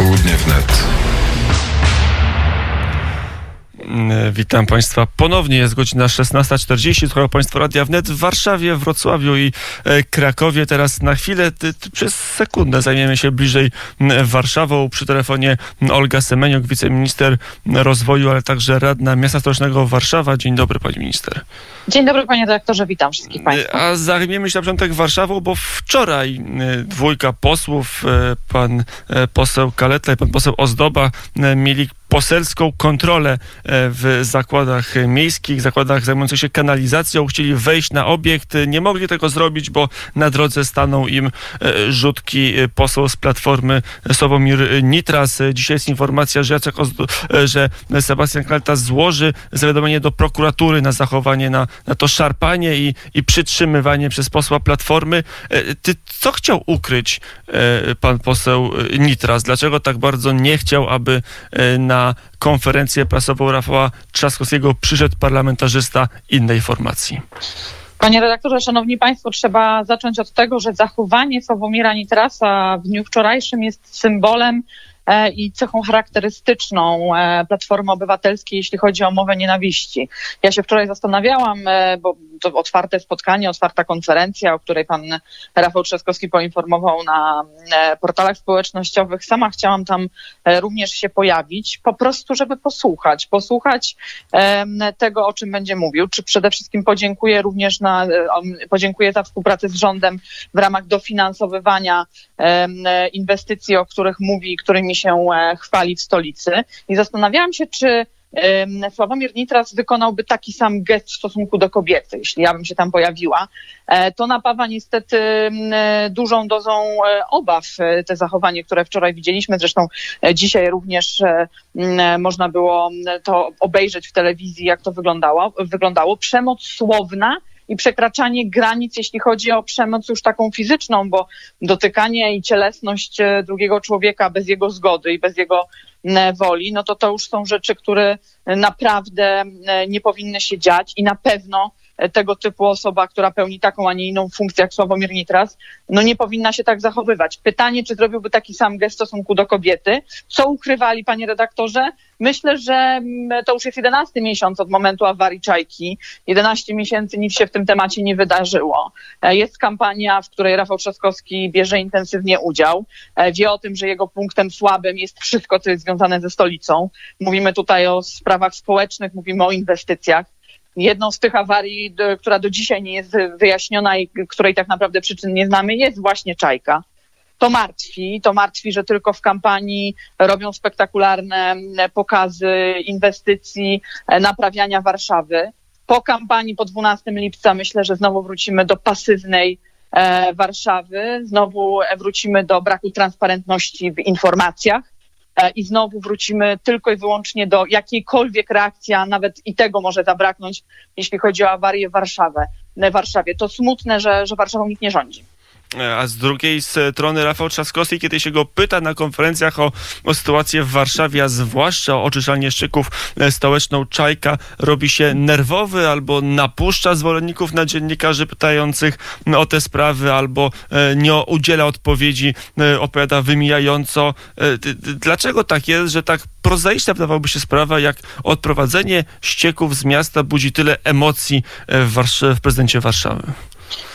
Południe w. Witam Państwa ponownie. Jest godzina 16.40. Słuchają Państwo Radia Wnet w Warszawie, Wrocławiu i e, Krakowie. Teraz na chwilę, ty, ty, przez sekundę zajmiemy się bliżej m, Warszawą. Przy telefonie m, Olga Semeniuk, wiceminister rozwoju, ale także radna miasta stołecznego Warszawa. Dzień dobry Pani Minister. Dzień dobry panie dyrektorze, witam wszystkich państwa. A zajmiemy się na początek Warszawą, bo wczoraj e, dwójka posłów, e, pan e, poseł Kaleta i pan poseł Ozdoba e, mieli poselską kontrolę e, w zakładach miejskich, zakładach zajmujących się kanalizacją. Chcieli wejść na obiekt, nie mogli tego zrobić, bo na drodze stanął im e, rzutki e, poseł z Platformy Sławomir Nitras. Dzisiaj jest informacja, że, Jacek że Sebastian Kaleta złoży zawiadomienie do prokuratury na zachowanie, na, na to szarpanie i, i przytrzymywanie przez posła Platformy. Ty, co chciał ukryć pan poseł Nitras? Dlaczego tak bardzo nie chciał, aby e, na konferencję prasową Rafała Trzaskowskiego przyszedł parlamentarzysta innej formacji? Panie redaktorze, szanowni państwo, trzeba zacząć od tego, że zachowanie Sławomira Nitrasa w dniu wczorajszym jest symbolem e, i cechą charakterystyczną e, Platformy Obywatelskiej, jeśli chodzi o mowę nienawiści. Ja się wczoraj zastanawiałam, e, bo to otwarte spotkanie, otwarta konferencja, o której pan Rafał Trzaskowski poinformował na e, portalach społecznościowych. Sama chciałam tam e, również się pojawić, po prostu, żeby posłuchać, posłuchać tego, o czym będzie mówił. Czy przede wszystkim podziękuję również na, e, podziękuję za współpracę z rządem w ramach dofinansowywania inwestycji, o których mówi, którymi się chwali w stolicy. I zastanawiałam się, czy Sławomir Nitras wykonałby taki sam gest w stosunku do kobiety, jeśli ja bym się tam pojawiła. E, To napawa niestety dużą dozą e, obaw e, te zachowanie, które wczoraj widzieliśmy. Zresztą dzisiaj również można było to obejrzeć w telewizji, jak to wyglądało. wyglądało. Przemoc słowna i przekraczanie granic, jeśli chodzi o przemoc już taką fizyczną, bo dotykanie i cielesność e, drugiego człowieka bez jego zgody i bez jego woli, no to to już są rzeczy, które naprawdę e, nie powinny się dziać i na pewno e, tego typu osoba, która pełni taką, a nie inną funkcję jak Sławomir Nitras, no nie powinna się tak zachowywać. Pytanie, czy zrobiłby taki sam gest w stosunku do kobiety? Co ukrywali, panie redaktorze? Myślę, że mm, to już jest 11 miesiąc od momentu awarii Czajki. 11 miesięcy nic się w tym temacie nie wydarzyło. E, Jest kampania, w której Rafał Trzaskowski bierze intensywnie udział. E, Wie o tym, że jego punktem słabym jest wszystko, co jest związane ze stolicą. Mówimy tutaj o sprawach społecznych, mówimy o inwestycjach. Jedną z tych awarii, do, która do dzisiaj nie jest wyjaśniona i której tak naprawdę przyczyn nie znamy, jest właśnie Czajka. To martwi, to martwi, że tylko w kampanii robią spektakularne pokazy inwestycji, e, naprawiania Warszawy. Po kampanii po 12 lipca myślę, że znowu wrócimy do pasywnej e, Warszawy, znowu e, wrócimy do braku transparentności w informacjach i znowu wrócimy tylko i wyłącznie do jakiejkolwiek reakcji, a nawet i tego może zabraknąć, jeśli chodzi o awarię w Warszawę, w Warszawie. To smutne, że, że Warszawą nikt nie rządzi. E, A z drugiej strony Rafał Trzaskowski, kiedy się go pyta na konferencjach o, o sytuację w Warszawie, a zwłaszcza o oczyszczalnię ścieków e, stołeczną Czajka, robi się nerwowy albo napuszcza zwolenników na dziennikarzy pytających o te sprawy, albo e, nie udziela odpowiedzi, opowiada wymijająco. Dlaczego tak jest, że tak prozaiczna wydawałoby się sprawa, jak odprowadzenie ścieków z miasta budzi tyle emocji w, Warsz- w prezydencie Warszawy?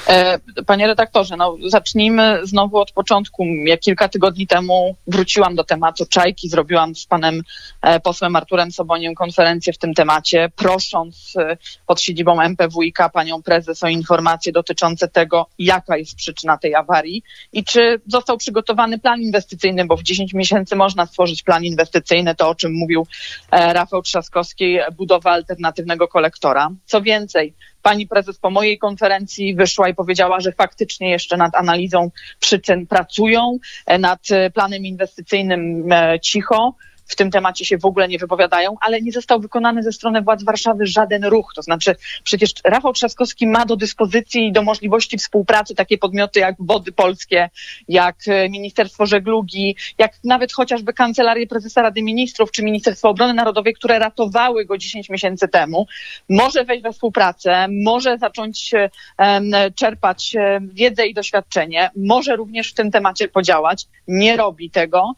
E, Panie redaktorze, no zacznijmy znowu od początku. Ja kilka tygodni temu wróciłam do tematu Czajki, zrobiłam z panem e, posłem Arturem Soboniem konferencję w tym temacie, prosząc e, pod siedzibą MPWiK panią prezes o informacje dotyczące tego, jaka jest przyczyna tej awarii i czy został przygotowany plan inwestycyjny, bo w 10 miesięcy można stworzyć plan inwestycyjny, to o czym mówił Rafał Trzaskowski, budowa alternatywnego kolektora. Co więcej, Pani prezes po mojej konferencji wyszła i powiedziała, że faktycznie jeszcze nad analizą przyczyn pracują, e, nad e, planem inwestycyjnym e, cicho. W tym temacie się w ogóle nie wypowiadają, ale nie został wykonany ze strony władz Warszawy żaden ruch. To znaczy, przecież Rafał Trzaskowski ma do dyspozycji i do możliwości współpracy takie podmioty jak Wody Polskie, jak e, Ministerstwo Żeglugi, jak nawet chociażby Kancelarię Prezesa Rady Ministrów czy Ministerstwo Obrony Narodowej, które ratowały go 10 miesięcy temu. Może wejść we współpracę, może zacząć um, czerpać wiedzę i doświadczenie, może również w tym temacie podziałać. Nie robi tego.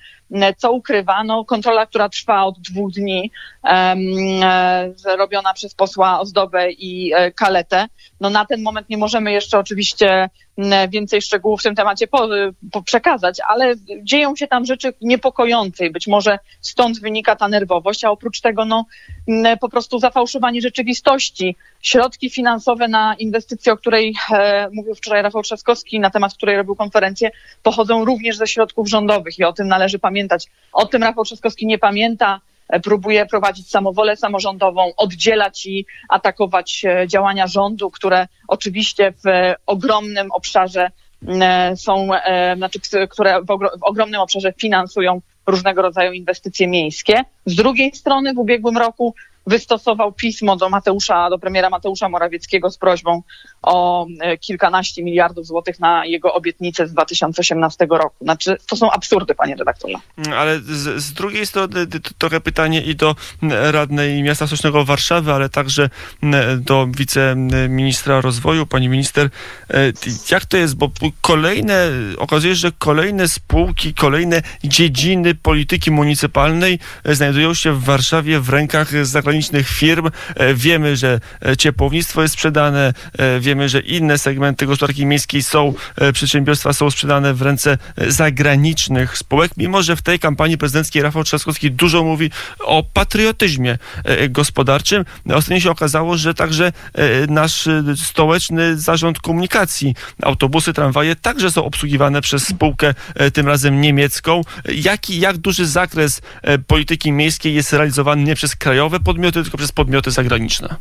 Co ukrywano, kontrola, która trwa od dwóch dni, um, robiona przez posła Ozdobę i e, Kaletę. No na ten moment nie możemy jeszcze oczywiście więcej szczegółów w tym temacie po, po przekazać, ale dzieją się tam rzeczy niepokojące i być może stąd wynika ta nerwowość, a oprócz tego no, po prostu zafałszowanie rzeczywistości. Środki finansowe na inwestycję, o której e, mówił wczoraj Rafał Trzaskowski, na temat której robił konferencję, pochodzą również ze środków rządowych i o tym należy pamiętać. O tym Rafał Trzaskowski nie pamięta próbuje prowadzić samowolę samorządową, oddzielać i atakować e, działania rządu, które oczywiście w ogromnym obszarze e, są, e, znaczy, które w ogromnym obszarze finansują różnego rodzaju inwestycje miejskie. Z drugiej strony w ubiegłym roku wystosował pismo do Mateusza, do premiera Mateusza Morawieckiego z prośbą o e, kilkanaście miliardów złotych na jego obietnicę z 2018 roku. Znaczy, to są absurdy, panie redaktorze. Ale z, z drugiej strony trochę pytanie i do radnej miasta stołecznego Warszawy, ale także do wiceministra rozwoju, pani minister. E, jak to jest? Bo kolejne, okazuje się, że kolejne spółki, kolejne dziedziny polityki municypalnej e, znajdują się w Warszawie w rękach zagranicznych firm. Wiemy, że ciepłownictwo jest sprzedane, e, wiemy, że inne segmenty gospodarki miejskiej są, przedsiębiorstwa są sprzedane w ręce zagranicznych spółek, mimo że w tej kampanii prezydenckiej Rafał Trzaskowski dużo mówi o patriotyzmie gospodarczym. Ostatnio się okazało, że także nasz stołeczny zarząd komunikacji, autobusy, tramwaje także są obsługiwane przez spółkę tym razem niemiecką. Jaki, jak duży zakres polityki miejskiej jest realizowany nie przez krajowe podmioty, tylko przez podmioty zagraniczne?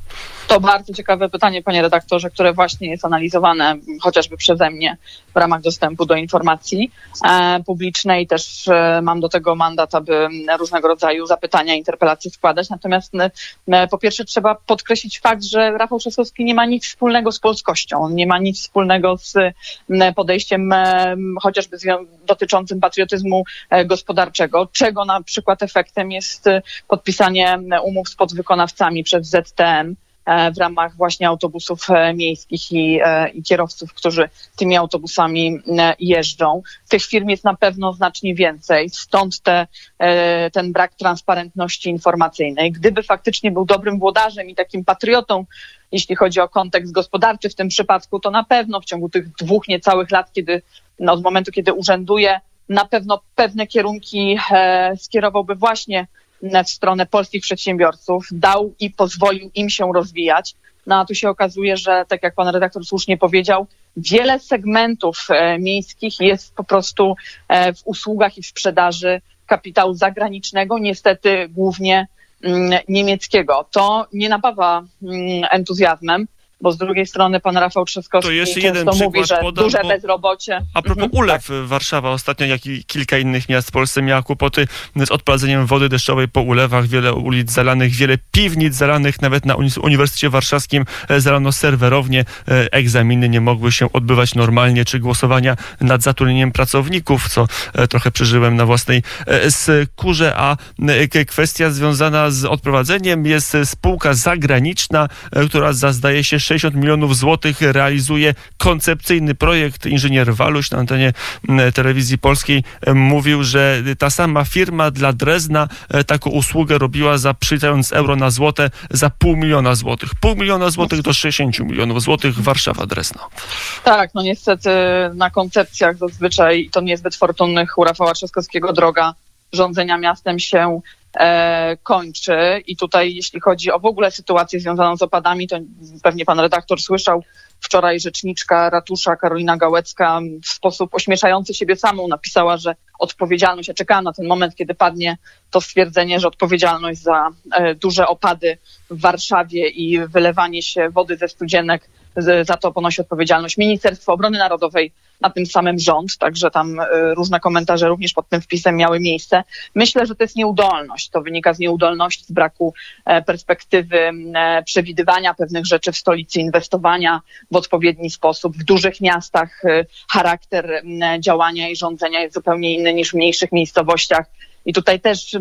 To bardzo ciekawe pytanie, panie redaktorze, które właśnie jest analizowane chociażby przeze mnie w ramach dostępu do informacji e, publicznej. Też e, mam do tego mandat, aby różnego rodzaju zapytania, interpelacje składać. Natomiast e, po pierwsze trzeba podkreślić fakt, że Rafał Trzaskowski nie ma nic wspólnego z polskością. Nie ma nic wspólnego z podejściem chociażby dotyczącym patriotyzmu gospodarczego, czego na przykład efektem jest podpisanie umów z podwykonawcami przez ZTM w ramach właśnie autobusów miejskich i, i, kierowców, którzy tymi autobusami jeżdżą. Tych firm jest na pewno znacznie więcej, stąd te, ten brak transparentności informacyjnej. Gdyby faktycznie był dobrym włodarzem i takim patriotą, jeśli chodzi o kontekst gospodarczy w tym przypadku, to na pewno w ciągu tych dwóch niecałych lat, kiedy no, od momentu, kiedy urzęduje, na pewno pewne kierunki e, skierowałby właśnie w stronę polskich przedsiębiorców, dał i pozwolił im się rozwijać. No a tu się okazuje, że tak jak pan redaktor słusznie powiedział, wiele segmentów e, miejskich jest po prostu e, w usługach i w sprzedaży kapitału zagranicznego, niestety głównie mm, niemieckiego. To nie napawa mm, entuzjazmem bo z drugiej strony pan Rafał Trzaskowski to jeszcze jeden mówi, że podam, duże bezrobocie. A propos mhm, ulew, tak. Warszawa ostatnio, jak i kilka innych miast w Polsce miała kłopoty z odprowadzeniem wody deszczowej po ulewach, wiele ulic zalanych, wiele piwnic zalanych, nawet na Uniwersytecie Warszawskim e, zalano serwerownie, e, egzaminy nie mogły się odbywać normalnie, czy głosowania nad zatrudnieniem pracowników, co e, trochę przeżyłem na własnej skórze, a kwestia związana z odprowadzeniem jest spółka zagraniczna, która zdaje się 60 milionów złotych realizuje koncepcyjny projekt. Inżynier Waluś na antenie telewizji polskiej mówił, że ta sama firma dla Drezna e, taką usługę robiła za przylicając euro na złote za pół miliona złotych. Pół miliona złotych do 60 milionów złotych Warszawa Drezno. Tak, no niestety na koncepcjach zazwyczaj to niezbyt fortunnych u Rafała Trzaskowskiego droga rządzenia miastem się kończy. I tutaj, jeśli chodzi o w ogóle sytuację związaną z opadami, to pewnie pan redaktor słyszał wczoraj rzeczniczka ratusza Karolina Gałecka w sposób ośmieszający siebie samą napisała, że odpowiedzialność, ja czekałam na ten moment, kiedy padnie to stwierdzenie, że odpowiedzialność za e, duże opady w Warszawie i wylewanie się wody ze studzienek, za to ponosi odpowiedzialność Ministerstwo Obrony Narodowej, a tym samym rząd, także tam różne komentarze również pod tym wpisem miały miejsce. Myślę, że to jest nieudolność. To wynika z nieudolności, z braku perspektywy przewidywania pewnych rzeczy w stolicy, inwestowania w odpowiedni sposób. W dużych miastach charakter działania i rządzenia jest zupełnie inny niż w mniejszych miejscowościach. I tutaj też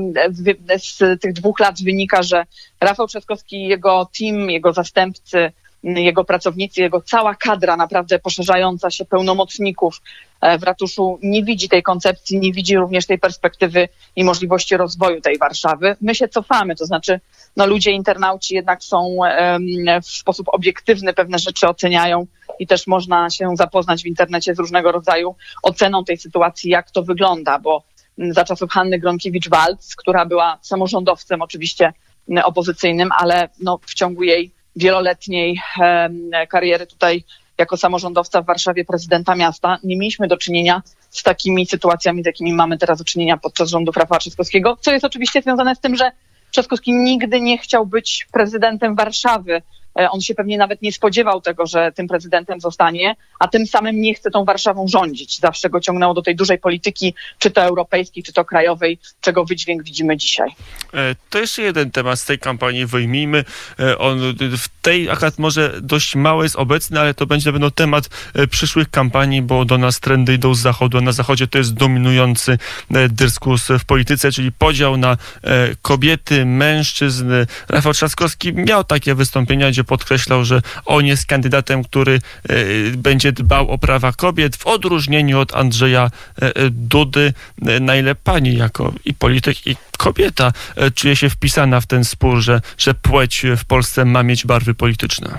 z tych dwóch lat wynika, że Rafał Trzaskowski i jego team, jego zastępcy, jego pracownicy, jego cała kadra naprawdę poszerzająca się pełnomocników e, w ratuszu nie widzi tej koncepcji, nie widzi również tej perspektywy i możliwości rozwoju tej Warszawy. My się cofamy, to znaczy no, ludzie, internauci jednak są w sposób obiektywny pewne rzeczy oceniają i też można się zapoznać w internecie z różnego rodzaju oceną tej sytuacji, jak to wygląda, bo za czasów Hanny Gronkiewicz-Waltz, która była samorządowcem oczywiście opozycyjnym, ale no, w ciągu jej wieloletniej kariery tutaj jako samorządowca w Warszawie, prezydenta miasta, nie mieliśmy do czynienia z takimi sytuacjami, z jakimi mamy teraz do czynienia podczas rządów Rafała Trzaskowskiego, co jest oczywiście związane z tym, że Trzaskowski nigdy nie chciał być prezydentem Warszawy. E, on się pewnie nawet nie spodziewał tego, że tym prezydentem zostanie, a tym samym nie chce tą Warszawą rządzić. Zawsze go ciągnęło do tej dużej polityki, czy to europejskiej, czy to krajowej, czego wydźwięk widzimy dzisiaj. E, to jeszcze jeden temat z tej kampanii wyjmijmy. E, on w tej akurat może dość mało jest obecny, ale to będzie na pewno temat przyszłych kampanii, bo do nas trendy idą z zachodu, a na zachodzie to jest dominujący dyskurs w polityce, czyli podział na kobiety, mężczyzn. Rafał Trzaskowski miał takie wystąpienia, gdzie podkreślał, że on jest kandydatem, który e, będzie dbał o prawa kobiet, w odróżnieniu od Andrzeja e, Dudy, e, na ile pani jako i polityk, i kobieta czuje się wpisana w ten spór, że, że płeć w Polsce ma mieć barwy polityczne.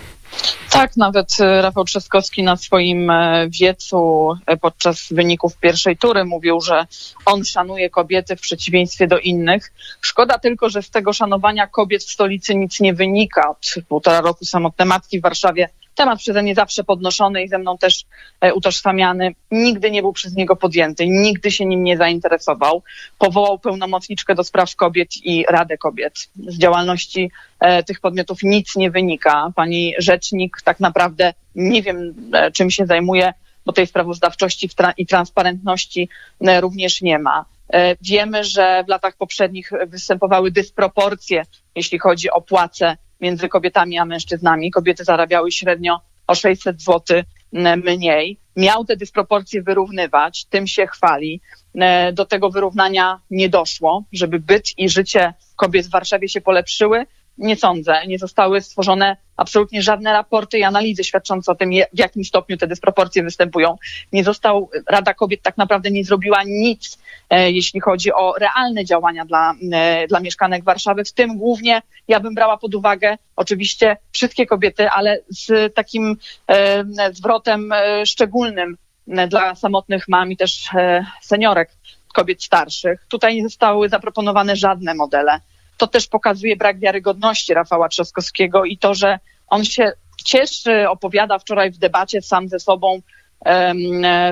Tak, nawet Rafał Trzaskowski na swoim wiecu podczas wyników pierwszej tury mówił, że on szanuje kobiety w przeciwieństwie do innych. Szkoda tylko, że z tego szanowania kobiet w stolicy nic nie wynika. Od półtora roku samotne matki w Warszawie temat przeze mnie zawsze podnoszony i ze mną też e, utożsamiany, nigdy nie był przez niego podjęty, nigdy się nim nie zainteresował. Powołał pełnomocniczkę do spraw kobiet i Radę Kobiet. Z działalności e, tych podmiotów nic nie wynika. Pani rzecznik tak naprawdę nie wiem, e, czym się zajmuje, bo tej sprawozdawczości i transparentności również nie ma. Wiemy, że w latach poprzednich występowały dysproporcje, jeśli chodzi o płace między kobietami a mężczyznami. Kobiety zarabiały średnio o 600 zł mniej. Miał te dysproporcje wyrównywać, tym się chwali. Do tego wyrównania nie doszło, żeby byt i życie kobiet w Warszawie się polepszyły nie sądzę. Nie zostały stworzone absolutnie żadne raporty i analizy świadczące o tym, w jakim stopniu te dysproporcje występują. Nie został, Rada Kobiet tak naprawdę nie zrobiła nic, e, jeśli chodzi o realne działania dla, e, dla mieszkanek Warszawy. W tym głównie ja bym brała pod uwagę oczywiście wszystkie kobiety, ale z takim e, zwrotem szczególnym dla samotnych mam i też seniorek, kobiet starszych. Tutaj nie zostały zaproponowane żadne modele to też pokazuje brak wiarygodności Rafała Trzaskowskiego i to, że on się cieszy, opowiada wczoraj w debacie sam ze sobą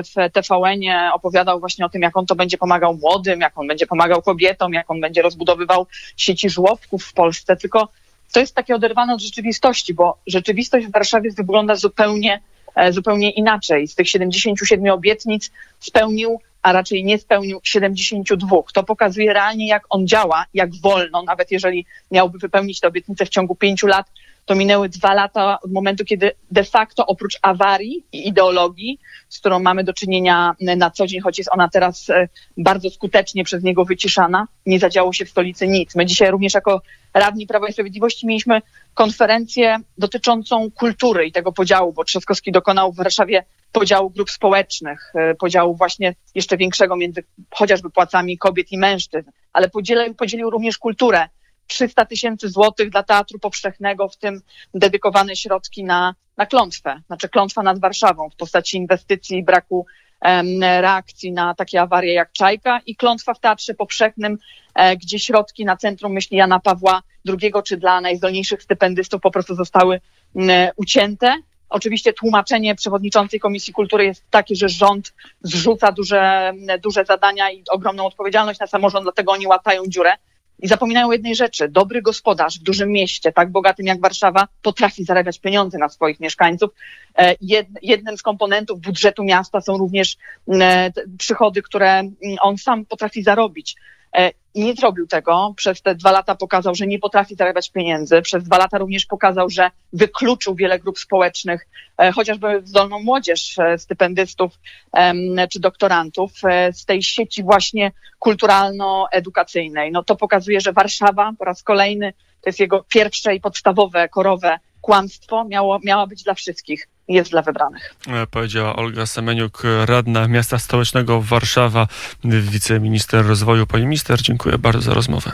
w TVN-ie opowiadał właśnie o tym, jak on to będzie pomagał młodym, jak on będzie pomagał kobietom, jak on będzie rozbudowywał sieci żłobków w Polsce, tylko to jest takie oderwane od rzeczywistości, bo rzeczywistość w Warszawie wygląda zupełnie, e, zupełnie inaczej. Z tych 77 obietnic spełnił a raczej nie spełnił 72. To pokazuje realnie, jak on działa, jak wolno, nawet jeżeli miałby wypełnić tę obietnicę w ciągu pięciu lat, to minęły dwa lata od momentu, kiedy de facto oprócz awarii i ideologii, z którą mamy do czynienia na co dzień, choć jest ona teraz e, bardzo skutecznie przez niego wyciszana, nie zadziało się w stolicy nic. My dzisiaj również jako radni Prawa i Sprawiedliwości mieliśmy konferencję dotyczącą kultury i tego podziału, bo Trzaskowski dokonał w Warszawie podziału grup społecznych, e, podziału właśnie jeszcze większego między chociażby płacami kobiet i mężczyzn, ale podzielił, podzielił również kulturę. 300 tysięcy złotych dla Teatru Powszechnego, w tym dedykowane środki na, na klątwę, znaczy klątwa nad Warszawą w postaci inwestycji i braku em, reakcji na takie awarie jak Czajka i klątwa w Teatrze Powszechnym, e, gdzie środki na Centrum Myśli Jana Pawła II czy dla najzdolniejszych stypendystów po prostu zostały m, ucięte. Oczywiście tłumaczenie przewodniczącej Komisji Kultury jest takie, że rząd zrzuca duże, duże zadania i ogromną odpowiedzialność na samorząd, dlatego oni łatają dziurę. I zapominają jednej rzeczy. Dobry gospodarz w dużym mieście, tak bogatym jak Warszawa, potrafi zarabiać pieniądze na swoich mieszkańców. E, jednym z komponentów budżetu miasta są również e, przychody, które on sam potrafi zarobić. E, I nie zrobił tego. Przez te dwa lata pokazał, że nie potrafi zarabiać pieniędzy. Przez dwa lata również pokazał, że wykluczył wiele grup społecznych, e, chociażby zdolną młodzież, e, stypendystów czy doktorantów z tej sieci właśnie kulturalno-edukacyjnej. No to pokazuje, że Warszawa po raz kolejny to jest jego pierwsze i podstawowe, korowe kłamstwo miało, miała być dla wszystkich, jest dla wybranych. E, powiedziała Olga Semeniuk, radna miasta stołecznego Warszawa, wiceminister rozwoju. Pani minister, dziękuję bardzo za rozmowę.